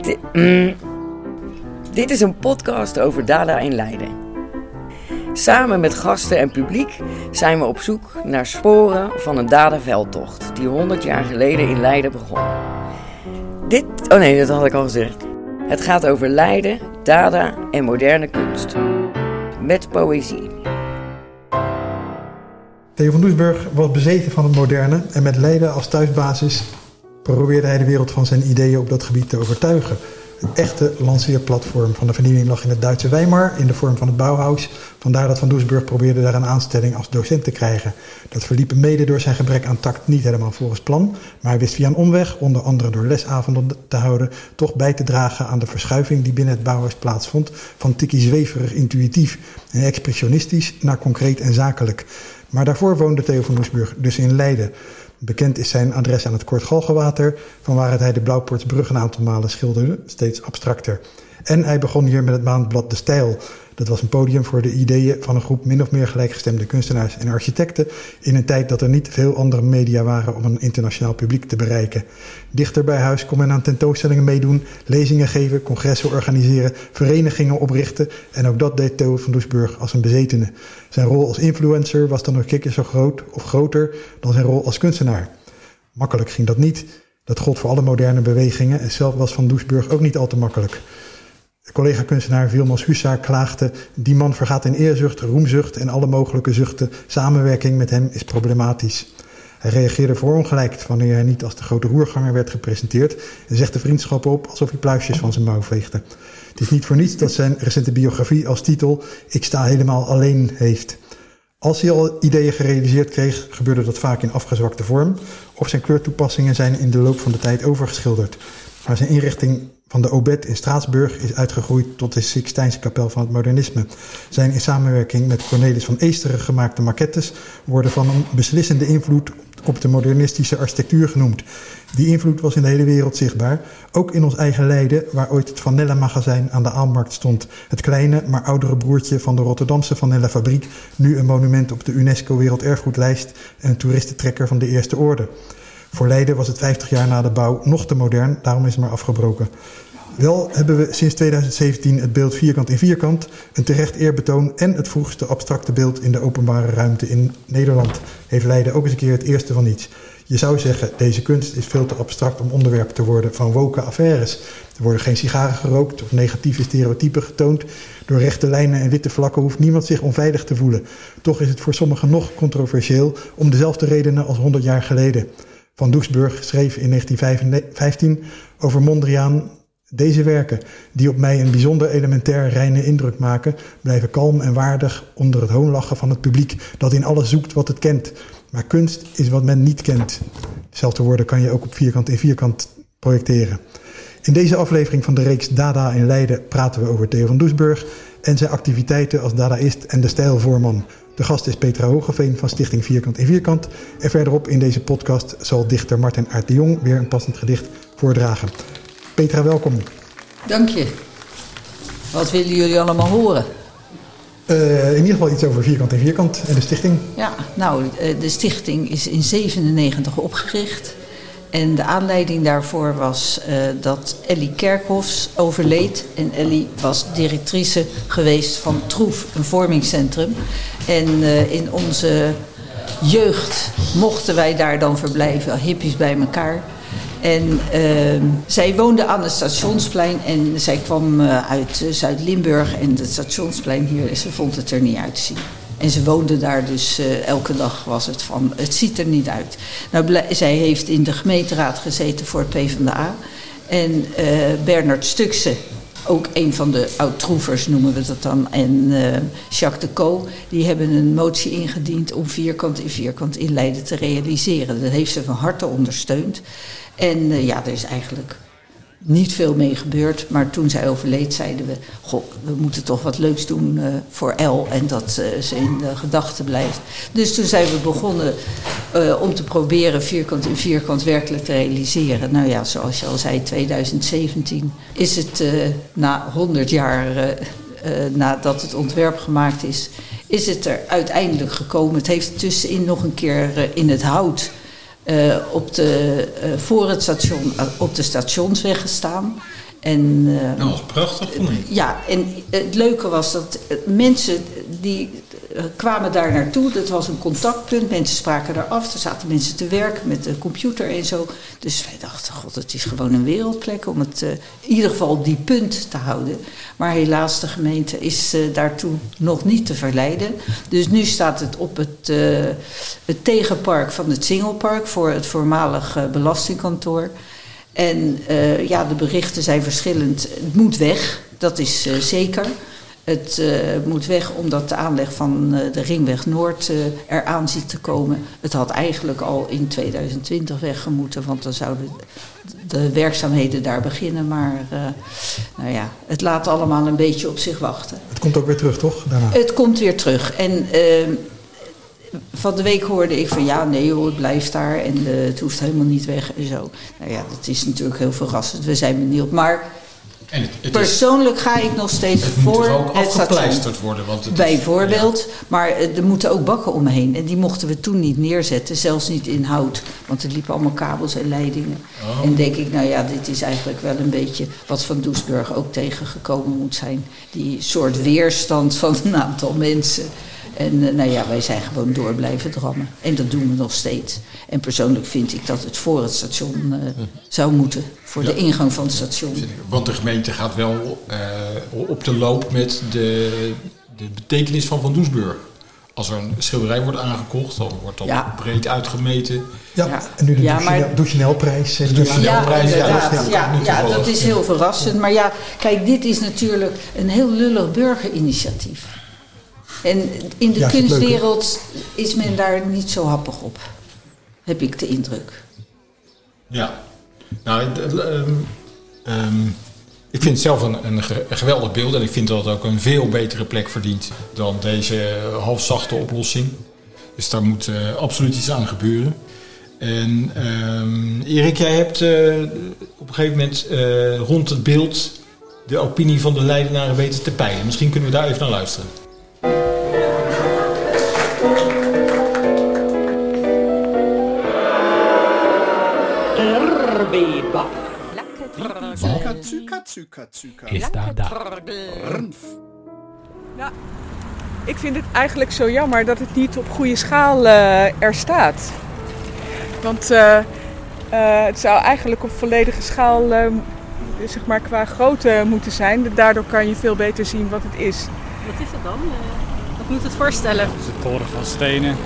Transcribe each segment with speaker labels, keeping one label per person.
Speaker 1: Dit, mm, dit is een podcast over Dada in Leiden. Samen met gasten en publiek zijn we op zoek naar sporen van een Dada-veldtocht die 100 jaar geleden in Leiden begon. Dit, oh nee, dat had ik al gezegd. Het gaat over Leiden, Dada en moderne kunst. Met poëzie.
Speaker 2: Theo van Doesburg was bezeten van het moderne en met Leiden als thuisbasis probeerde hij de wereld van zijn ideeën op dat gebied te overtuigen. Een echte lanceerplatform van de vernieuwing lag in het Duitse Weimar in de vorm van het Bauhaus. Vandaar dat Van Doesburg probeerde daar een aanstelling als docent te krijgen. Dat verliep mede door zijn gebrek aan tact niet helemaal volgens plan, maar hij wist via een omweg, onder andere door lesavonden te houden, toch bij te dragen aan de verschuiving die binnen het Bauhaus plaatsvond, van tikkie zweverig intuïtief en expressionistisch naar concreet en zakelijk. Maar daarvoor woonde Theo van Doesburg dus in Leiden. Bekend is zijn adres aan het Kort Galgenwater, van waaruit hij de Blauwpoortsbrug een aantal malen schilderde, steeds abstracter. En hij begon hier met het maandblad De Stijl. Dat was een podium voor de ideeën van een groep min of meer gelijkgestemde kunstenaars en architecten in een tijd dat er niet veel andere media waren om een internationaal publiek te bereiken. Dichter bij huis kon men aan tentoonstellingen meedoen, lezingen geven, congressen organiseren, verenigingen oprichten en ook dat deed Theo van Doesburg als een bezetene. Zijn rol als influencer was dan nog keer zo groot of groter dan zijn rol als kunstenaar. Makkelijk ging dat niet. Dat gold voor alle moderne bewegingen en zelf was Van Doesburg ook niet al te makkelijk. Collega-kunstenaar Vilmos Hussa klaagde: Die man vergaat in eerzucht, roemzucht en alle mogelijke zuchten. Samenwerking met hem is problematisch. Hij reageerde verongelijkt wanneer hij niet als de grote roerganger werd gepresenteerd en zegt de vriendschap op alsof hij pluisjes van zijn mouw veegde. Het is niet voor niets dat zijn recente biografie als titel Ik sta helemaal alleen heeft. Als hij al ideeën gerealiseerd kreeg, gebeurde dat vaak in afgezwakte vorm, of zijn kleurtoepassingen zijn in de loop van de tijd overgeschilderd. Maar zijn inrichting van de Obed in Straatsburg is uitgegroeid tot de Sixtijnse kapel van het modernisme. Zijn in samenwerking met Cornelis van Eesteren gemaakte maquettes worden van een beslissende invloed op de modernistische architectuur genoemd. Die invloed was in de hele wereld zichtbaar, ook in ons eigen Leiden, waar ooit het Vanella magazijn aan de Aalmarkt stond. Het kleine, maar oudere broertje van de Rotterdamse Vanella fabriek, nu een monument op de UNESCO Werelderfgoedlijst en een toeristentrekker van de eerste orde. Voor Leiden was het 50 jaar na de bouw nog te modern, daarom is het maar afgebroken. Wel hebben we sinds 2017 het beeld vierkant in vierkant, een terecht eerbetoon en het vroegste abstracte beeld in de openbare ruimte in Nederland. Heeft Leiden ook eens een keer het eerste van iets. Je zou zeggen, deze kunst is veel te abstract om onderwerp te worden van woke affaires. Er worden geen sigaren gerookt of negatieve stereotypen getoond. Door rechte lijnen en witte vlakken hoeft niemand zich onveilig te voelen. Toch is het voor sommigen nog controversieel om dezelfde redenen als 100 jaar geleden. Van Doesburg schreef in 1915 over Mondriaan deze werken, die op mij een bijzonder elementair reine indruk maken, blijven kalm en waardig onder het hoonlachen van het publiek dat in alles zoekt wat het kent. Maar kunst is wat men niet kent. Dezelfde woorden kan je ook op vierkant in vierkant projecteren. In deze aflevering van de reeks Dada in Leiden praten we over Theo van Doesburg en zijn activiteiten als dadaïst en de stijlvoorman. De gast is Petra Hogeveen van Stichting Vierkant in Vierkant. En verderop in deze podcast zal dichter Martin Aert de Jong weer een passend gedicht voordragen. Petra, welkom.
Speaker 3: Dank je. Wat willen jullie allemaal horen?
Speaker 2: Uh, in ieder geval iets over Vierkant in Vierkant en de stichting.
Speaker 3: Ja, nou, de stichting is in 97 opgericht. En de aanleiding daarvoor was uh, dat Ellie Kerkhofs overleed. En Ellie was directrice geweest van Troef, een vormingscentrum. En uh, in onze jeugd mochten wij daar dan verblijven, hippies bij elkaar. En uh, zij woonde aan het stationsplein en zij kwam uh, uit Zuid-Limburg. En het stationsplein hier, ze vond het er niet uit te zien. En ze woonde daar dus uh, elke dag was het van, het ziet er niet uit. Nou, zij heeft in de gemeenteraad gezeten voor het PvdA. En uh, Bernard Stukse, ook een van de oud-troevers noemen we dat dan, en uh, Jacques de Co, die hebben een motie ingediend om vierkant in vierkant in Leiden te realiseren. Dat heeft ze van harte ondersteund. En ja, er is eigenlijk niet veel mee gebeurd. Maar toen zij overleed, zeiden we: Goh, we moeten toch wat leuks doen uh, voor El. En dat uh, ze in de gedachten blijft. Dus toen zijn we begonnen uh, om te proberen vierkant in vierkant werkelijk te realiseren. Nou ja, zoals je al zei, 2017 is het na 100 jaar nadat het ontwerp gemaakt is, is het er uiteindelijk gekomen. Het heeft tussenin nog een keer in het hout uh, op de, uh, voor het station uh, op de stationsweg gestaan. En, eh,
Speaker 4: Dat was prachtig, vond ik.
Speaker 3: ja, en het leuke was dat eh, mensen die eh, kwamen daar naartoe. Dat was een contactpunt. Mensen spraken daar af. Er zaten mensen te werken met de computer en zo. Dus wij dachten, god, het is gewoon een wereldplek om het eh, in ieder geval op die punt te houden. Maar helaas, de gemeente is eh, daartoe nog niet te verleiden. Dus nu staat het op het, eh, het tegenpark van het Singelpark voor het voormalig eh, belastingkantoor. En eh, ja, de berichten zijn verschillend. Het moet weg, dat is eh, zeker. Het eh, moet weg omdat de aanleg van eh, de Ringweg Noord eh, eraan ziet te komen. Het had eigenlijk al in 2020 weggemoeten, want dan zouden de werkzaamheden daar beginnen. Maar nou ja, het laat allemaal een beetje op zich wachten.
Speaker 2: Het komt ook weer terug, toch? Daarna.
Speaker 3: Het komt weer terug. En eh, van de week hoorde ik van ja, nee joh, het blijft daar en het hoeft helemaal niet weg en zo. Nou ja, dat is natuurlijk heel verrassend. We zijn benieuwd. Maar
Speaker 4: En het, het, is,
Speaker 3: persoonlijk ga ik nog steeds
Speaker 4: het moet
Speaker 3: voor
Speaker 4: er ook
Speaker 3: het
Speaker 4: afgepleisterd worden. Want het is-
Speaker 3: Bijvoorbeeld, maar eh, er moeten ook bakken omheen. En die mochten we toen niet neerzetten, zelfs niet in hout. Want er liepen allemaal kabels en leidingen.
Speaker 4: Oh.
Speaker 3: En denk ik, nou ja, dit is eigenlijk wel een beetje wat Van Doesburg ook tegengekomen moet zijn. Die soort weerstand van een aantal mensen. En eh, nou ja, wij zijn gewoon door blijven drammen. En dat doen we nog steeds. En persoonlijk vind ik dat het voor het station eh, zou moeten. Voor de ingang van het station.
Speaker 4: Want de gemeente gaat wel eh, op de loop met de, de betekenis van Van Doesburg. Als er een schilderij wordt aangekocht, dan wordt dat
Speaker 3: Ja.
Speaker 4: breed uitgemeten.
Speaker 2: Ja,
Speaker 3: Ja.
Speaker 2: en nu de
Speaker 3: Ja, Ja,
Speaker 4: ja, dat is
Speaker 3: heel verrassend. Maar ja, kijk, dit is natuurlijk een heel lullig burgerinitiatief. En in de
Speaker 2: Ja,
Speaker 3: kunstwereld is men daar niet zo happig op. Heb ik de indruk.
Speaker 4: Ja. Nou, ehm, ehm, ik vind het zelf een, een, ge- een geweldig beeld. En ik vind dat het ook een veel betere plek verdient dan deze halfzachte oplossing. Dus daar moet eh, absoluut iets aan gebeuren. En ehm, Erik, jij hebt eh, op een gegeven moment eh, rond het beeld de opinie van de Leidenaren weten te peilen. Misschien kunnen we daar even naar luisteren.
Speaker 5: Is.
Speaker 6: Ik vind het eigenlijk zo jammer dat het niet op goede schaal er staat. Want het zou eigenlijk op volledige schaal, zeg maar qua grootte moeten zijn. Daardoor kan je veel beter zien wat het is.
Speaker 7: Wat is het dan? Eh, Wat moet het voorstellen?
Speaker 5: Het is een toren van stenen.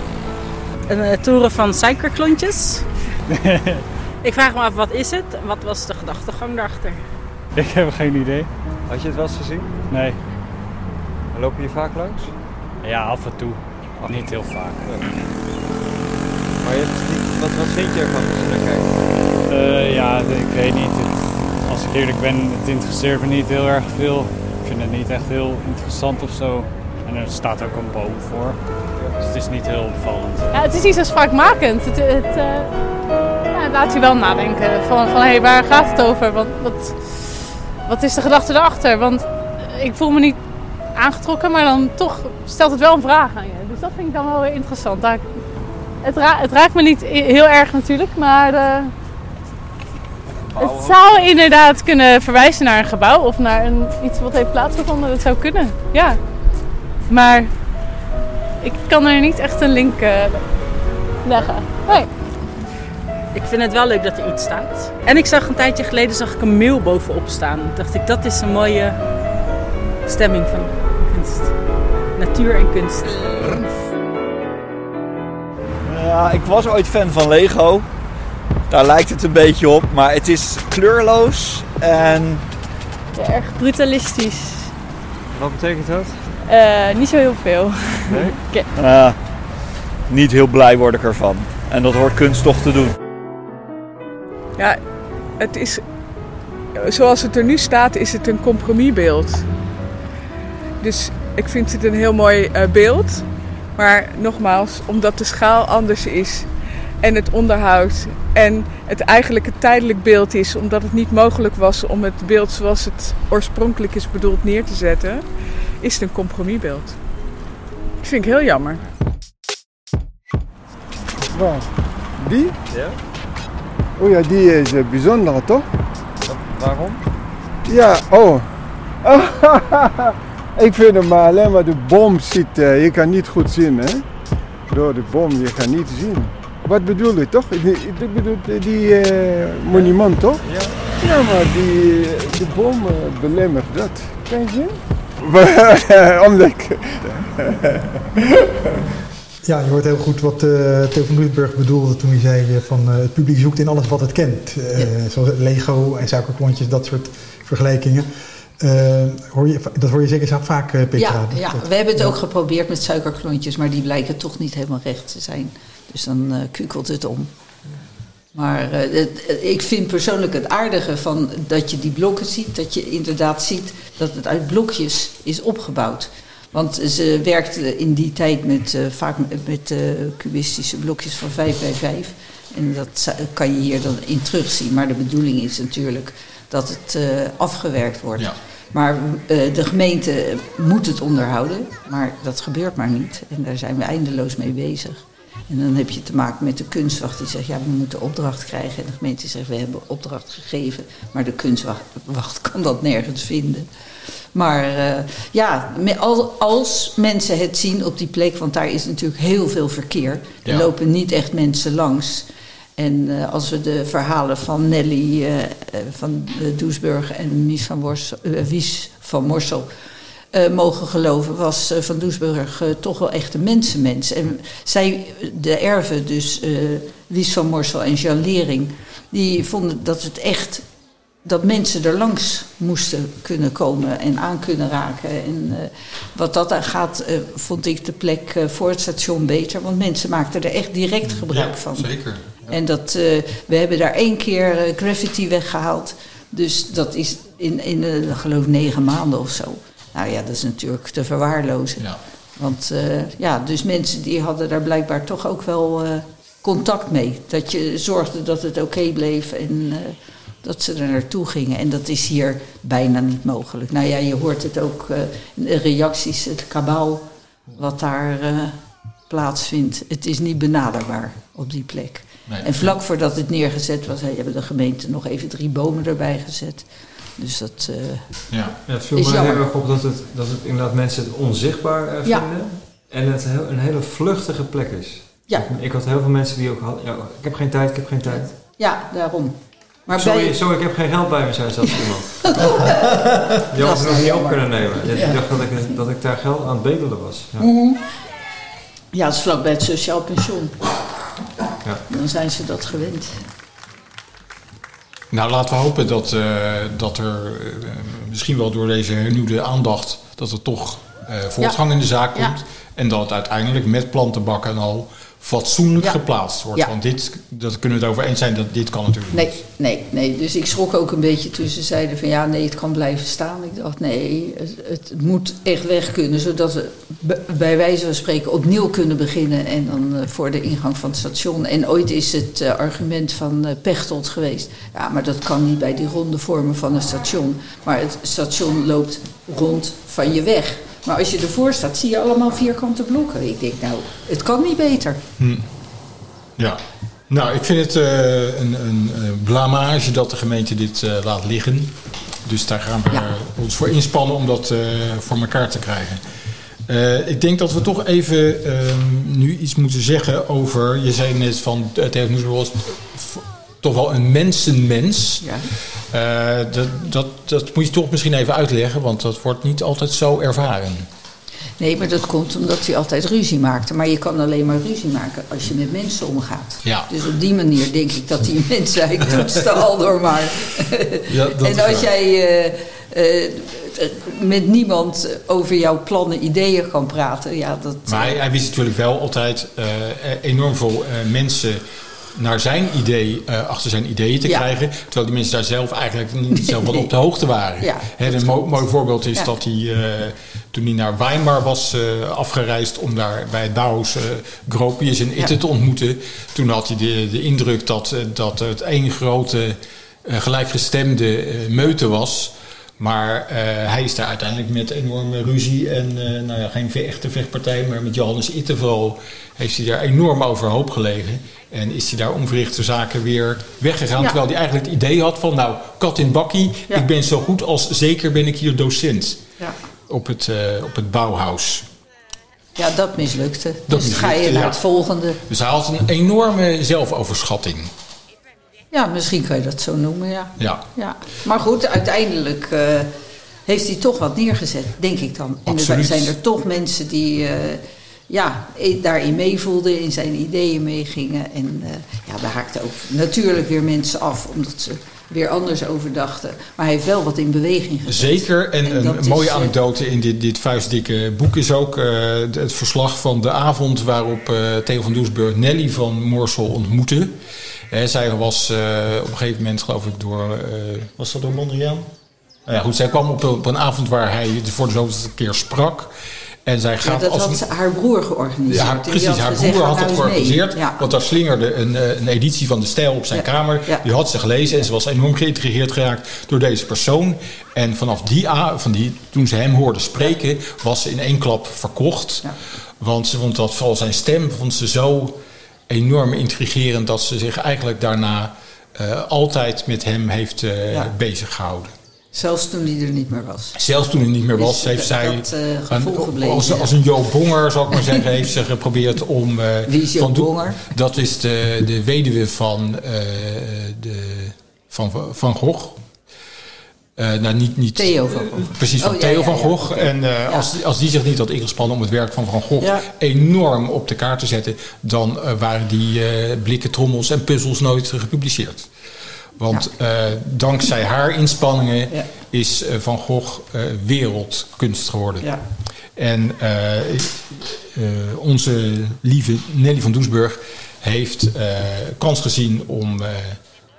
Speaker 7: Een eh, toren van suikerklontjes? Ik vraag me af, wat is het? Wat was de gedachtegang daarachter?
Speaker 5: Ik heb geen idee.
Speaker 8: Had je het wel eens gezien?
Speaker 5: Nee.
Speaker 8: En loop je hier vaak langs?
Speaker 5: Ja, af en toe. Niet heel vaak.
Speaker 8: Maar je hebt het niet, wat, wat vind je ervan als je naar kijkt?
Speaker 5: Eh, ja, ik weet niet. Het- als ik eerlijk ben, het interesseert me niet heel erg veel. Vind het niet echt heel interessant of zo. En er staat ook een boom voor. Dus het is niet heel opvallend.
Speaker 9: Ja, het is niet zo spraakmakend. Het, eh, het laat je wel nadenken van, van hey, waar gaat het over? Wat, wat, wat is de gedachte erachter? Want ik voel me niet aangetrokken, maar dan toch stelt het wel een vraag aan je. Dus dat vind ik dan wel weer interessant. Daar, het, ra- het raakt me niet heel erg natuurlijk, maar eh, het zou inderdaad kunnen verwijzen naar een gebouw of naar een, iets wat heeft plaatsgevonden. Dat zou kunnen, ja. Maar ik kan er niet echt een link eh, leggen. Nee.
Speaker 7: Ik vind het wel leuk dat er iets staat. En ik zag een tijdje geleden zag ik een mail bovenop staan. Dacht ik, dat is een mooie stemming van kunst. Natuur en kunst.
Speaker 8: Ja, ik was ooit fan van Lego. Daar lijkt het een beetje op, maar het is kleurloos en...
Speaker 9: Erg brutalistisch.
Speaker 8: Wat betekent dat?
Speaker 9: Eh, niet zo heel veel.
Speaker 8: Nee? Ah, niet heel blij word ik ervan. En dat hoort kunst toch te doen.
Speaker 6: Ja, het is, zoals het er nu staat, is het een compromisbeeld. Dus ik vind het een heel mooi eh, beeld. Maar nogmaals, omdat de schaal anders is en het onderhoud en het eigenlijk een tijdelijk beeld is, omdat het niet mogelijk was om het beeld zoals het oorspronkelijk is bedoeld neer te zetten, is het een compromisbeeld. Dat vind ik heel jammer.
Speaker 10: Die?
Speaker 8: Ja?
Speaker 10: Oh ja, die is eh, bijzonder toch?
Speaker 8: Waarom?
Speaker 11: Ja, oh. ik vind hem maar alleen maar de bom ziet. eh, je kan niet goed zien, hè? Door de bom, je kan niet zien. Wat bedoel je toch? Die- Ik bedoel die eh, monument, toch? Ja. Ja, maar die, de bom eh, belemmert dat. Kan je zien? Omdat ik...
Speaker 2: Ja, je hoort heel goed wat eh Theo van Doesburg bedoelde toen hij zei eh, van eh, het publiek zoekt in alles wat het kent. Eh, Zoals Lego en suikerklontjes, dat soort vergelijkingen. Hoor je, dat hoor je zeker zo vaak, Petra.
Speaker 3: Ja, ja,
Speaker 2: dat-
Speaker 3: we hebben het ook geprobeerd met suikerklontjes, maar die blijken toch niet helemaal recht te zijn. Dus dan eh, kukelt het om. Maar eh, het- eh, ik vind persoonlijk het aardige van dat je die blokken ziet, dat je inderdaad ziet dat het uit blokjes is opgebouwd. Want ze werkte in die tijd met, vaak met, met cubistische blokjes van 5 bij 5. En dat kan je hier dan in terugzien. Maar de bedoeling is natuurlijk dat het afgewerkt wordt.
Speaker 4: Ja.
Speaker 3: Maar de gemeente moet het onderhouden, maar dat gebeurt maar niet. En daar zijn we eindeloos mee bezig. En dan heb je te maken met de kunstwacht die zegt, ja, we moeten opdracht krijgen. En de gemeente zegt, we hebben opdracht gegeven, maar de kunstwacht kan dat nergens vinden. Maar eh, ja, als mensen het zien op die plek, want daar is natuurlijk heel veel verkeer. Er
Speaker 4: Ja.
Speaker 3: lopen niet echt mensen langs. En eh, als we de verhalen van Nelly eh, van uh, Doesburg en Mies van, Wies van Morsel eh, mogen geloven, was eh, Van Doesburg eh, toch wel echt een mensenmens. En zij, de erven, dus Wies van Morsel en Jean Lering, die vonden dat het echt dat mensen er langs moesten kunnen komen en aan kunnen raken. En wat dat aan gaat, vond ik de plek voor het station beter. Want mensen maakten er echt direct gebruik
Speaker 4: Ja,
Speaker 3: van.
Speaker 4: zeker.
Speaker 3: En dat, we hebben daar één keer graffiti weggehaald. Dus dat is in, in geloof negen maanden of zo. Nou ja, dat is natuurlijk te verwaarlozen.
Speaker 4: Ja.
Speaker 3: Want eh, ja, dus mensen die hadden daar blijkbaar toch ook wel eh, contact mee. Dat je zorgde dat het oké bleef en eh, dat ze er naartoe gingen. En dat is hier bijna niet mogelijk. Nou ja, je hoort het ook in de reacties, het kabaal wat daar plaatsvindt. Het is niet benaderbaar op die plek.
Speaker 4: Nee.
Speaker 3: En vlak voordat het neergezet was, hebben de gemeente nog even drie bomen erbij gezet. Dus dat eh,
Speaker 4: Ja.
Speaker 12: Ja, het viel
Speaker 3: is
Speaker 12: mij
Speaker 3: jammer.
Speaker 12: heel erg op dat het, dat het inderdaad mensen het onzichtbaar eh,
Speaker 3: Ja.
Speaker 12: vinden. En het heel, een hele vluchtige plek is.
Speaker 3: Ja.
Speaker 12: Ik, ik had heel veel mensen die ook hadden, ja, ik heb geen tijd, ik heb geen tijd.
Speaker 3: Ja, daarom. Maar
Speaker 12: sorry,
Speaker 3: bij-
Speaker 12: sorry, ik heb geen geld bij me, zei zelfs iemand. Die
Speaker 3: Dat
Speaker 12: had het nog niet op kunnen nemen. Ja,
Speaker 3: Ja.
Speaker 12: Die dacht dat ik, dat ik daar geld aan het bedelen was. Ja.
Speaker 3: Mhm. Ja, het is vlakbij het sociaal pensioen.
Speaker 12: Ja.
Speaker 3: Dan zijn ze dat gewend.
Speaker 4: Nou, laten we hopen dat, eh, dat er eh, misschien wel door deze hernieuwde aandacht... dat er toch eh, voortgang in de zaak
Speaker 3: Ja.
Speaker 4: komt. En dat uiteindelijk met plantenbakken en al fatsoenlijk
Speaker 3: Ja.
Speaker 4: geplaatst wordt.
Speaker 3: Ja.
Speaker 4: Want dit, dat kunnen we het over eens zijn, dat dit kan natuurlijk niet.
Speaker 3: Nee, nee, nee. Dus ik schrok ook een beetje ze zeiden van ja, nee, het kan blijven staan. Ik dacht nee, het, het moet echt weg kunnen, zodat we bij wijze van spreken opnieuw kunnen beginnen. En dan eh, voor de ingang van het station. En ooit is het eh, argument van eh, Pechtold geweest. Ja, maar dat kan niet bij die ronde vormen van een station. Maar het station loopt rond van je weg. Maar als je ervoor staat, zie je allemaal vierkante blokken. Ik denk, nou, het kan niet beter.
Speaker 4: Hm. Ja. Nou, ik vind het eh, een, een blamage dat de gemeente dit eh, laat liggen. Dus daar gaan we
Speaker 3: Ja.
Speaker 4: ons voor inspannen om dat eh, voor elkaar te krijgen. Ik denk dat we toch even ehm, nu iets moeten zeggen over... Je zei net van Noesbel was v- toch wel een mensenmens.
Speaker 3: Ja.
Speaker 4: Eh, dat, dat, dat moet je toch misschien even uitleggen, want dat wordt niet altijd zo ervaren.
Speaker 3: Nee, maar dat komt omdat hij altijd ruzie maakte. Maar je kan alleen maar ruzie maken als je met mensen omgaat.
Speaker 4: Ja.
Speaker 3: Dus op die manier denk ik dat die mensheid toetste al door maar.
Speaker 4: Ja, dat
Speaker 3: en als jij eh, eh, met niemand over jouw plannen, ideeën kan praten, ja, dat.
Speaker 4: Maar hij, hij wist natuurlijk wel altijd enorm veel mensen naar zijn idee, eh, achter zijn ideeën te
Speaker 3: Ja.
Speaker 4: krijgen. Terwijl die mensen daar zelf eigenlijk niet zelf wat op de hoogte waren.
Speaker 3: Ja,
Speaker 4: een mo- mooi voorbeeld is
Speaker 3: Ja.
Speaker 4: dat hij, eh, toen hij naar Weimar was eh, afgereisd om daar bij eh, Gropius en Itte te ontmoeten. Toen had hij de, de indruk dat, dat het één grote gelijkgestemde meute was. Maar eh, hij is daar uiteindelijk met enorme ruzie en eh, nou ja, geen echte vechtpartij, maar met Johannes Itte vooral heeft hij daar enorm overhoop gelegen. En is hij daar onverrichte zaken weer weggegaan.
Speaker 3: Ja.
Speaker 4: Terwijl hij eigenlijk het idee had van, nou, kat in bakkie,
Speaker 3: Ja.
Speaker 4: ik ben zo goed als zeker ben ik hier docent
Speaker 3: Ja.
Speaker 4: op het, eh, op het Bauhaus.
Speaker 3: Ja, dat mislukte.
Speaker 4: Dat
Speaker 3: dus ga je
Speaker 4: mislukte,
Speaker 3: naar
Speaker 4: ja.
Speaker 3: het volgende.
Speaker 4: Dus hij had een enorme zelfoverschatting.
Speaker 3: Ja, misschien kan je dat zo noemen, ja.
Speaker 4: Ja.
Speaker 3: ja. Maar goed, uiteindelijk eh, heeft hij toch wat neergezet, denk ik dan. En er zijn er toch mensen die eh, ja, daarin meevoelden, in zijn ideeën meegingen. En eh, ja, daar haakten ook natuurlijk weer mensen af, omdat ze weer anders over dachten. Maar hij heeft wel wat in beweging gezet.
Speaker 4: Zeker. En,
Speaker 3: En
Speaker 4: een
Speaker 3: is,
Speaker 4: mooie anekdote in dit, dit vuistdikke boek is ook het verslag van de avond waarop eh, Theo van Doesburg Nelly van Morsel ontmoette. Hè, zij was eh, op een gegeven moment, geloof ik, door. eh, was dat door Mondriaan? Nou ja, goed, zij kwam op, op een avond waar hij voor de zoveelste keer sprak. En zij
Speaker 3: Ja,
Speaker 4: gaat
Speaker 3: dat
Speaker 4: als
Speaker 3: had haar broer georganiseerd.
Speaker 4: ja, haar, precies,
Speaker 3: had
Speaker 4: haar
Speaker 3: gezegd,
Speaker 4: broer
Speaker 3: ga
Speaker 4: had dat
Speaker 3: nou
Speaker 4: georganiseerd.
Speaker 3: Ja.
Speaker 4: Want daar slingerde een, eh, een editie van De Stijl op zijn
Speaker 3: Ja.
Speaker 4: kamer.
Speaker 3: Ja.
Speaker 4: Die had ze gelezen en ze was enorm geïntrigeerd geraakt door deze persoon. En vanaf die, a- van die toen ze hem hoorde spreken, was ze in één klap verkocht. Want ze vond dat vooral zijn stem vond ze zo enorm intrigerend dat ze zich eigenlijk daarna eh, altijd met hem heeft
Speaker 3: Ja.
Speaker 4: bezig gehouden.
Speaker 3: Zelfs toen hij er niet meer was.
Speaker 4: Zelfs toen hij niet meer was, heeft
Speaker 3: dat,
Speaker 4: zij
Speaker 3: eh, gevoel
Speaker 4: een-
Speaker 3: gebleven,
Speaker 4: als,
Speaker 3: ja.
Speaker 4: als een Joop Bonger, zal ik maar zeggen, heeft ze geprobeerd om.
Speaker 3: Wie is Joop Bonger?
Speaker 4: Dat is de, de weduwe van, de, van Van Gogh. Eh, nou, niet, niet,
Speaker 3: Theo van Gogh.
Speaker 4: Precies, van
Speaker 3: Oh, ja,
Speaker 4: Theo
Speaker 3: ja,
Speaker 4: van Gogh. En eh, als, als die zich niet had ingespannen om het werk van Van Gogh enorm op de kaart te zetten, dan eh, waren die blikken trommels en puzzels nooit gepubliceerd. Want dankzij haar inspanningen is Van Gogh wereldkunst geworden.
Speaker 3: Ja.
Speaker 4: En onze lieve Nelly van Doesburg heeft kans gezien om,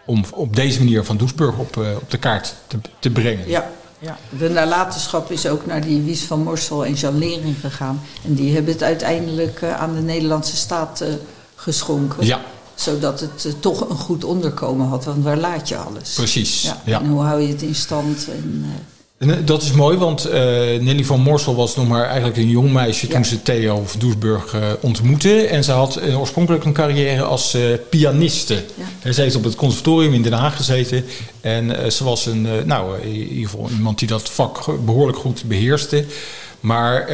Speaker 4: om op deze manier Van Doesburg op, eh, op de kaart te, te brengen.
Speaker 3: Ja, ja. De nalatenschap is ook naar die Wies van Morsel en Jan Lering gegaan. En die hebben het uiteindelijk eh, aan de Nederlandse staat eh, geschonken.
Speaker 4: Ja.
Speaker 3: Zodat het toch een goed onderkomen had. Want waar laat je alles?
Speaker 4: Precies,
Speaker 3: Ja.
Speaker 4: ja.
Speaker 3: En hoe hou je het in stand? En,
Speaker 4: En, dat is mooi, want eh, Nelly van Morsel was nog maar eigenlijk een jong meisje toen ze Theo van Doesburg eh, ontmoette. En ze had eh, oorspronkelijk een carrière als pianiste. Ze heeft op het conservatorium in Den Haag gezeten. En ze was een, nou, in ieder geval iemand die dat vak behoorlijk goed beheerste. Maar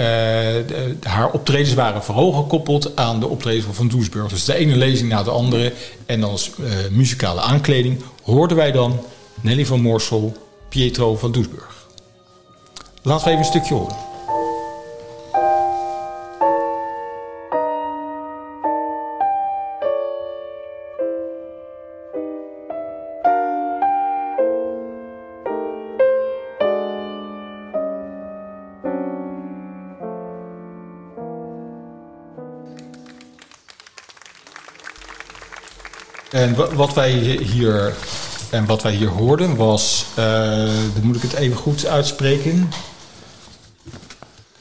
Speaker 4: haar optredens waren vooral gekoppeld aan de optredens van Van Doesburg. Dus de ene lezing na de andere. En als muzikale aankleding hoorden wij dan Nelly van Morsel, Pietro van Doesburg. Laten we even een stukje horen. En wa- wat wij hier, en wat wij hier hoorden was, eh, dan moet ik het even goed uitspreken.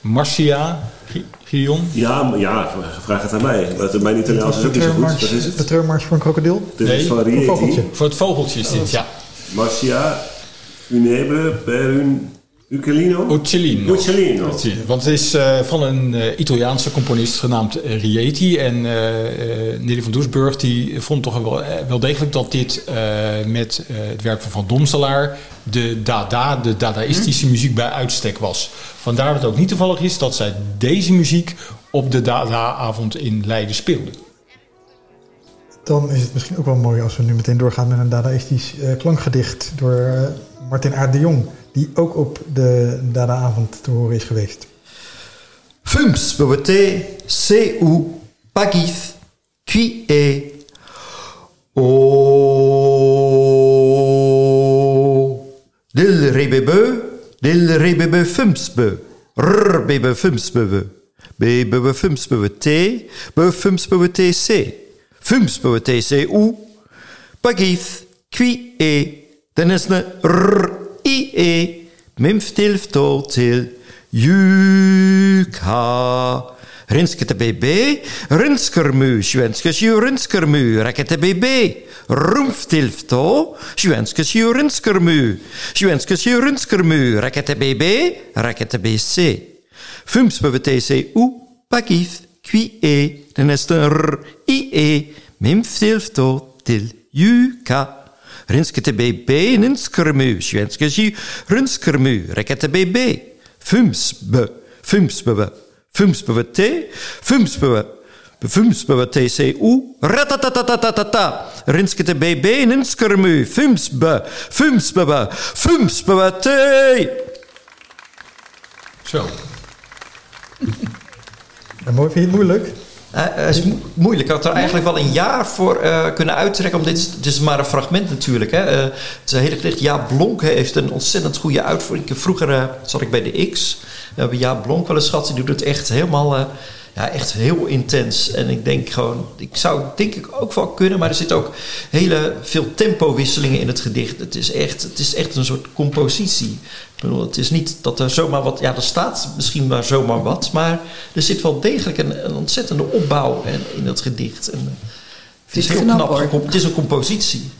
Speaker 4: Marcia Gi- Gion.
Speaker 13: Ja, maar ja, vraag het aan mij. Want Mijn Italiaans is ook niet zo goed. Wat is het?
Speaker 2: De treurmars voor een krokodil?
Speaker 13: Dit is van
Speaker 2: Een
Speaker 13: Rieti.
Speaker 2: vogeltje.
Speaker 4: Voor het vogeltje is dit, ja.
Speaker 13: Marcia Funebe per un Uccellino?
Speaker 4: Uccellino.
Speaker 13: Uccellino.
Speaker 4: Uccellino. Want het is eh, van een eh, Italiaanse componist genaamd Rieti. En eh eh, Nelly van Doesburg die vond toch wel, wel degelijk dat dit eh, met het werk van Van Domselaar de Dada, de Dadaïstische muziek bij uitstek was. Vandaar dat het ook niet toevallig is dat zij deze muziek op de Dada-avond in Leiden speelden.
Speaker 2: Dan is het misschien ook wel mooi als we nu meteen doorgaan met een dadaïstisch klankgedicht door eh, Martin Aert de Jong, die ook op de Dada-avond te horen is geweest.
Speaker 14: Fums bevote seu pagith qui e. O. Dil rebebe dil rebebe fumsbe rbebe fumsbe bebe fumsbe te be fumsbe te se fumsbe te se Det er neste r-i-e. Mimftil til. Juka. Rynskete BB, rynskermu, svenskesju, rynskermu, rekkete BB, rumftilftå, svenskesju, rynskermu, svenskesju, rynskermu, rekkete BB, rekkete BC. Fumspøvetc u, pakif, kvie, den neste r, i e, mimftilftå til. Juka. Rinskete bb, ninskermu, svenskes ju rinskermu, rakete bb. Fumsbe, fumsbe, fumsbe t, fumsbe, fumsbe tcu, ratatatatata, rinskete bb, ninskermu, fumsbe, fumsbe, fumsbe t.
Speaker 4: Zo.
Speaker 2: Mooi, vind je het moeilijk?
Speaker 14: Eh, het is mo- moeilijk. Ik had er eigenlijk wel een jaar voor eh, kunnen uittrekken. Om dit, het is maar een fragment natuurlijk. Hè. Eh, het is een hele gedicht. Jaap Blonk heeft een ontzettend goede uitvoering. Vroeger eh, zat ik bij de X. We hebben Jaap Blonk wel eens gehad. Die doet het echt helemaal... eh, ja, echt heel intens. En ik denk gewoon... Ik zou het denk ik ook wel kunnen. Maar er zitten ook hele veel tempowisselingen in het gedicht. Het is echt, het is echt een soort compositie. Ik bedoel, het is niet dat er zomaar wat... Ja, er staat misschien maar zomaar wat. Maar er zit wel degelijk een, een ontzettende opbouw in, in dat gedicht. En, eh, het is
Speaker 3: Het is
Speaker 14: heel
Speaker 3: knap,
Speaker 14: Het is een compositie.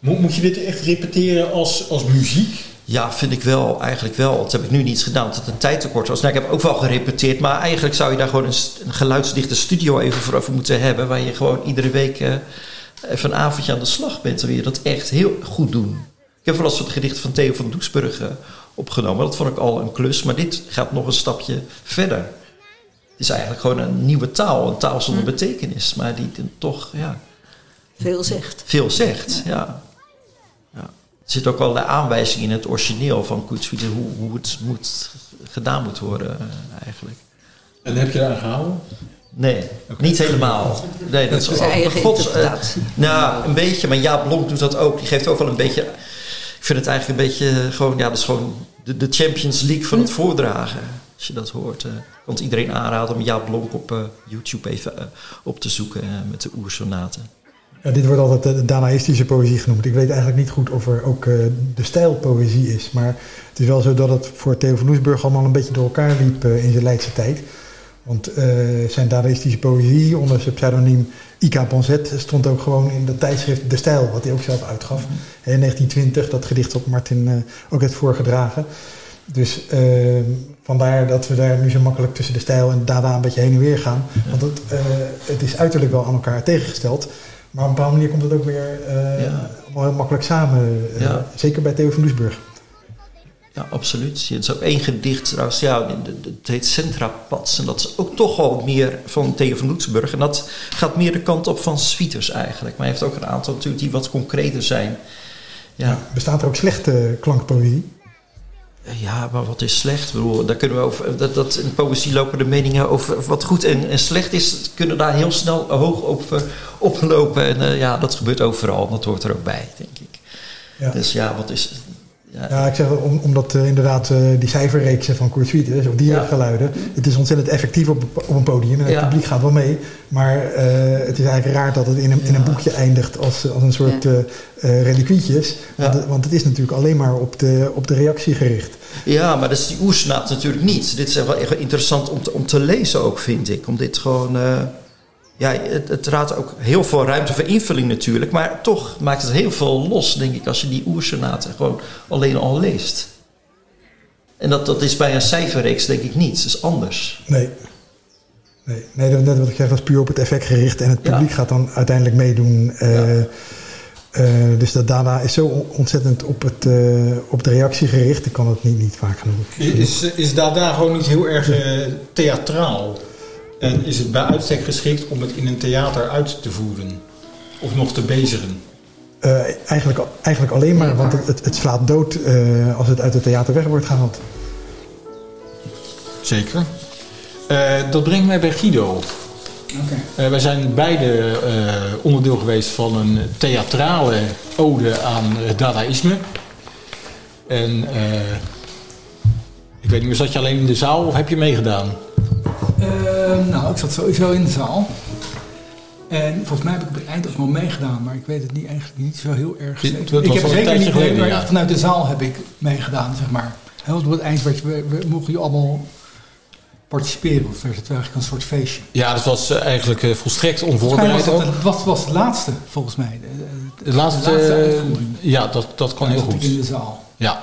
Speaker 4: Moet, moet je dit echt repeteren als, als muziek?
Speaker 14: Ja, vind ik wel. Eigenlijk wel. Dat heb ik nu niet gedaan, omdat het een tijdtekort was. Nou, ik heb ook wel gerepeteerd. Maar eigenlijk zou je daar gewoon een, geluidsdichte studio even voor over moeten hebben. Waar je gewoon iedere week eh, even een avondje aan de slag bent. Dan wil je dat echt heel goed doen. Ik heb wel eens wat gedichten van Theo van Doesburg eh, opgenomen. Dat vond ik al een klus. Maar dit gaat nog een stapje verder. Het is eigenlijk gewoon een nieuwe taal. Een taal zonder betekenis. Maar die toch, ja...
Speaker 3: Veel zegt.
Speaker 14: Veel zegt, ja. ja. Er zit ook wel de aanwijzing in het origineel van hoe, hoe het moet, gedaan moet worden eh, eigenlijk.
Speaker 4: En heb je daar gehouden?
Speaker 14: Nee, niet helemaal. Nee, dat is
Speaker 3: eigen
Speaker 14: Gods, eh,
Speaker 3: interpretatie.
Speaker 14: nou, een beetje, maar Jaap Blonk doet dat ook. Die geeft ook wel een beetje. Ik vind het eigenlijk een beetje eh, gewoon, ja, dat is gewoon de, de Champions League van het voordragen. Als je dat hoort. eh want iedereen aanraden om Jaap Blonk op eh, YouTube even op te zoeken met de oersonaten.
Speaker 2: Ja, dit wordt altijd de dadaïstische poëzie genoemd. Ik weet eigenlijk niet goed of er ook de stijl poëzie is. Maar het is wel zo dat het voor Theo van Doesburg allemaal een beetje door elkaar liep in zijn Leidse tijd. Want eh, zijn dadaïstische poëzie onder zijn pseudoniem Ika Ponzet stond ook gewoon in dat tijdschrift De Stijl, wat hij ook zelf uitgaf. In 1920, dat gedicht op Martin eh, ook heeft voorgedragen. Dus eh, vandaar dat we daar nu zo makkelijk tussen de stijl en dada een beetje heen en weer gaan. Want het, eh, het is uiterlijk wel aan elkaar tegengesteld. Maar op een bepaalde manier komt het ook weer
Speaker 14: Ja.
Speaker 2: heel makkelijk samen.
Speaker 14: Ja.
Speaker 2: Zeker bij Theo van Doesburg.
Speaker 14: Ja, absoluut. Is ook één gedicht trouwens. Ja, het heet Centrapads. En dat is ook toch wel meer van Theo van Doetsenburg. En dat gaat meer de kant op van Swieters eigenlijk. Maar hij heeft ook een aantal natuurlijk die wat concreter zijn. Ja,
Speaker 2: Bestaat er ook slechte klankpoëzie?
Speaker 14: ja maar wat is slecht? Ik bedoel, daar kunnen we over, dat, dat, in poëzie lopen de meningen over wat goed en, en slecht is. Kunnen daar heel snel hoog op, eh, oplopen. En eh, ja, dat gebeurt overal. Dat hoort er ook bij, denk ik.
Speaker 2: Ja.
Speaker 14: Dus ja, wat is... Ja,
Speaker 2: Ja, ik zeg om, omdat eh, inderdaad eh, die cijferreeksen van Kurt Sweeters, of diergeluiden, het is ontzettend effectief op, op een podium en het
Speaker 14: Ja.
Speaker 2: publiek gaat wel mee. Maar eh, het is eigenlijk raar dat het in een, in een boekje eindigt als, als een soort reliquietjes. Want, het- want het is natuurlijk alleen maar op de, op de reactie gericht.
Speaker 14: Ja, maar dat is die oersnaad natuurlijk niet. Dit is wel echt interessant om te, om te lezen ook, vind ik. Om dit gewoon... ja, het, het raadt ook heel veel ruimte voor invulling natuurlijk. Maar toch maakt het heel veel los, denk ik, als je die oersonaten gewoon alleen al leest. En dat, dat is bij een cijferreeks denk ik niet. Dat is anders.
Speaker 2: Nee. Nee, nee dat, net wat ik zeg, dat is puur op het effect gericht. En het publiek gaat dan uiteindelijk meedoen. eh, eh, dus dat Dada is zo on- ontzettend op, het, eh, op de reactie gericht. Ik kan het niet, niet vaak genoeg.
Speaker 4: Is, is Dada gewoon niet heel erg theatraal? En is het bij uitstek geschikt om het in een theater uit te voeren? Of nog te bezigen?
Speaker 2: Eh, eigenlijk, eigenlijk alleen maar, want het, het, slaat dood eh, als het uit het theater weg wordt gehaald.
Speaker 4: Zeker. Eh, dat brengt mij bij Guido. Eh, wij zijn beide eh, onderdeel geweest van een theatrale ode aan het dadaïsme. En eh, ik weet niet meer, zat je alleen in de zaal of heb je meegedaan?
Speaker 15: Eh, nou, ik zat sowieso in de zaal. En volgens mij heb ik op het eind ook wel meegedaan, maar ik weet het niet, eigenlijk niet zo heel erg
Speaker 4: dat
Speaker 15: Ik
Speaker 4: was
Speaker 15: heb zeker niet nee,
Speaker 4: geleden,
Speaker 15: maar
Speaker 4: ja.
Speaker 15: vanuit de zaal heb ik meegedaan, zeg maar. Want op het eind werd je, we, we mochten je allemaal participeren? Of werd het eigenlijk een soort feestje?
Speaker 4: Ja, dat was eh, eigenlijk eh, volstrekt
Speaker 15: was
Speaker 4: onvoorbereid ook.
Speaker 15: dat was, was de laatste, volgens mij. De, de-
Speaker 4: De laatste,
Speaker 15: de laatste
Speaker 4: eh,
Speaker 15: uitvoering.
Speaker 4: ja, dat, dat kan heel goed.
Speaker 15: in de zaal.
Speaker 4: Ja.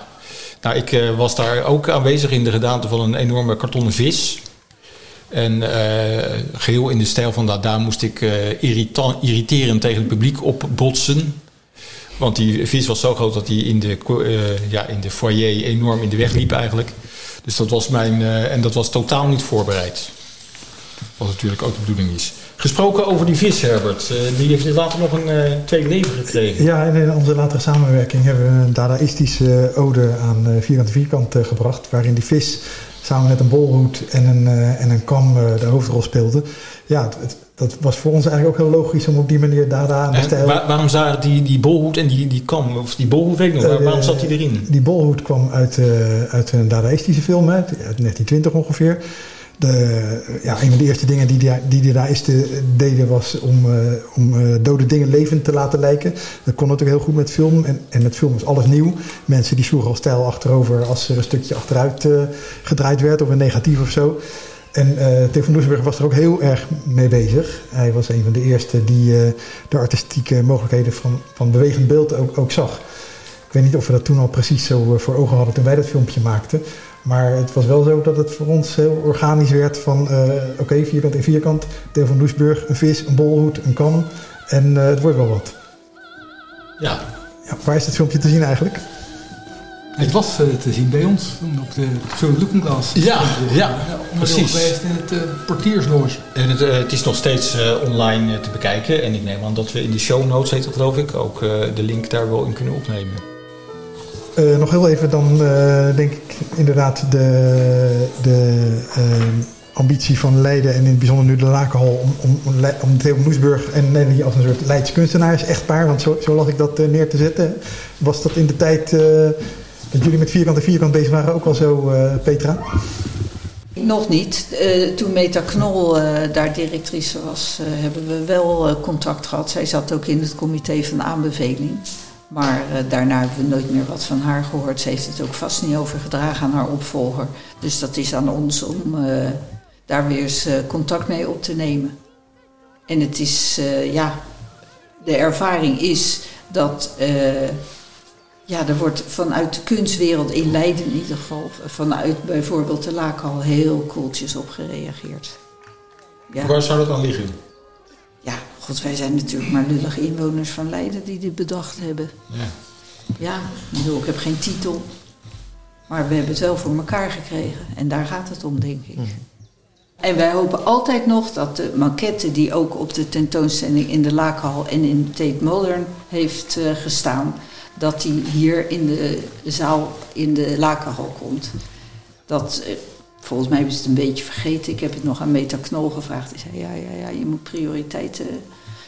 Speaker 4: Nou, ik eh, was daar ook aanwezig in de gedaante van een enorme kartonnen vis. En eh, geheel in de stijl van Dada moest ik irritan- irriterend tegen het publiek opbotsen. Want die vis was zo groot dat hij in de, eh, ja, in de foyer enorm in de weg liep eigenlijk. Dus dat was mijn... en dat was totaal niet voorbereid. Wat natuurlijk ook de bedoeling is. Gesproken over die vis, Herbert. die heeft later nog een tweede leven gekregen.
Speaker 2: Ja, en in onze latere samenwerking hebben we een dadaïstische ode aan Vierkante Vierkant gebracht. Waarin die vis samen met een bolhoed en een, eh, en een kam eh, de hoofdrol speelde. Ja, het- het- dat was voor ons eigenlijk ook heel logisch om op die manier Dada aan de
Speaker 4: En
Speaker 2: stijl...
Speaker 4: waar- waarom zagen die, die bolhoed en die, die kam, of die bolhoed weet ik nog, waar-
Speaker 2: Eh,
Speaker 4: waarom zat die erin?
Speaker 2: Die bolhoed kwam uit, uit een dadaïstische film, hè, uit 1920 ongeveer. De, ja, een van de eerste dingen die die, die, dadaïsten deden was om, eh, om eh, dode dingen levend te laten lijken. Dat kon natuurlijk heel goed met film. En, en met film was alles nieuw. Mensen die sloegen al stijl achterover als er een stukje achteruit eh, gedraaid werd of een negatief of zo. En Theo van Doesburg was er ook heel erg mee bezig. Hij was een van de eerste die de artistieke mogelijkheden van, van bewegend beeld ook, ook zag. Ik weet niet of we dat toen al precies zo voor ogen hadden toen wij dat filmpje maakten. Maar het was wel zo dat het voor ons heel organisch werd van... eh, oké, vierkant in vierkant, Theo van Doesburg, een vis, een bolhoed, een kan. En eh, het wordt wel wat.
Speaker 4: Ja.
Speaker 2: ja. Waar is het filmpje te zien eigenlijk?
Speaker 15: Het was eh, te zien bij ons toen op de Zo Looking-Glass.
Speaker 4: Ja, ja,
Speaker 15: onderdeel
Speaker 4: precies.
Speaker 15: geweest in het eh, portiersloge.
Speaker 4: En het, eh, het is nog steeds eh, online te bekijken. En ik neem aan dat we in de show notes, heet dat geloof ik, ook eh, de link daar wel in kunnen opnemen.
Speaker 2: Eh, nog heel even dan eh, denk ik inderdaad de, de eh, ambitie van Leiden en in het bijzonder nu de Lakenhal om, om, om, Noesburg en Nelly als een soort Leids kunstenaars echtpaar, want zo, zo ik dat neer te zetten. Was dat in de tijd dat jullie met vierkant en vierkant bezig waren ook al zo, Petra?
Speaker 3: Nog niet. Toen Meta Knol daar directrice was, hebben we wel contact gehad. Zij zat ook in het comité van aanbeveling. Maar eh, daarna hebben we nooit meer wat van haar gehoord. Ze heeft het ook vast niet overgedragen aan haar opvolger. Dus dat is aan ons om eh, daar weer eens eh, contact mee op te nemen. En het is, ja, de ervaring is dat ja, er wordt vanuit de kunstwereld in Leiden in ieder geval, vanuit bijvoorbeeld de Laakhal, heel koeltjes op gereageerd. Ja.
Speaker 4: Waar zou dat dan liggen?
Speaker 3: God, wij zijn natuurlijk maar lullige inwoners van Leiden die dit bedacht hebben.
Speaker 4: Ja.
Speaker 3: Ja, ik bedoel, ik heb geen titel, maar we hebben het wel voor elkaar gekregen. En daar gaat het om, denk ik. En wij hopen altijd nog dat de maquette die ook op de tentoonstelling in de Laakhal en in Tate Modern heeft eh, gestaan, dat die hier in de zaal in de Lakenhal komt. Dat, eh, volgens mij hebben ze het een beetje vergeten. Ik heb het nog aan Meta Knol gevraagd. Die zei, ja, ja, ja, je moet prioriteiten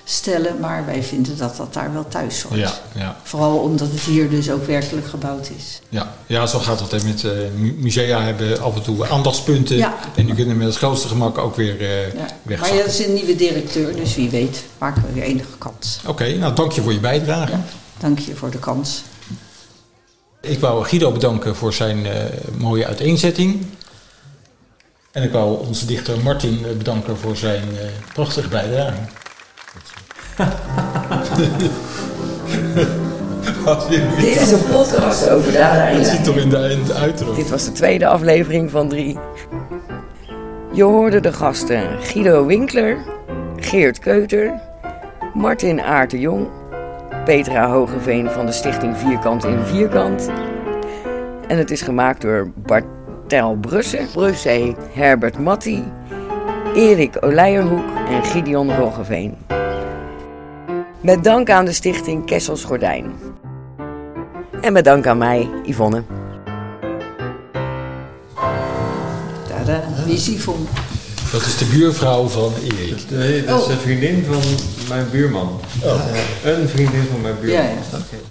Speaker 3: stellen. Maar wij vinden dat dat daar wel thuis hoort.
Speaker 4: Ja, ja.
Speaker 3: Vooral omdat het hier dus ook werkelijk gebouwd is.
Speaker 4: Ja, ja zo gaat dat. Met eh, mu- musea hebben af en toe aandachtspunten.
Speaker 3: Ja.
Speaker 4: En die kunnen met het grootste gemak ook weer eh
Speaker 3: Ja. Maar dat is een nieuwe directeur, dus wie weet maken we weer enige kans.
Speaker 4: Oké, nou dank je voor je bijdrage.
Speaker 3: Dank je voor de kans.
Speaker 4: Ik wou Guido bedanken voor zijn eh, mooie uiteenzetting. En ik wou onze dichter Martin bedanken voor zijn prachtige bijdrage.
Speaker 1: Dit is een podcast over Dada en
Speaker 4: Het
Speaker 1: Leiden.
Speaker 4: zit toch in de, in de uitro.
Speaker 1: Dit was de tweede aflevering van drie. Je hoorde de gasten Guido Winkler, Geert Keuter, Martin Aert de Jong, Petra Hogeveen van de stichting Vierkant in Vierkant. En het is gemaakt door Bartel Brussen, Brusse, Herbert Matti, Erik Oleijerhoek en Gideon Roggeveen. Met dank aan de stichting Kessels Gordijn. En met dank aan mij, Yvonne.
Speaker 3: Tada, wie is Yvonne?
Speaker 4: Dat is de buurvrouw van Erik.
Speaker 12: Nee, dat is een vriendin van mijn buurman.
Speaker 4: Oh.
Speaker 12: Eh, een vriendin van mijn buurman.
Speaker 3: Ja, ja.
Speaker 12: Oké.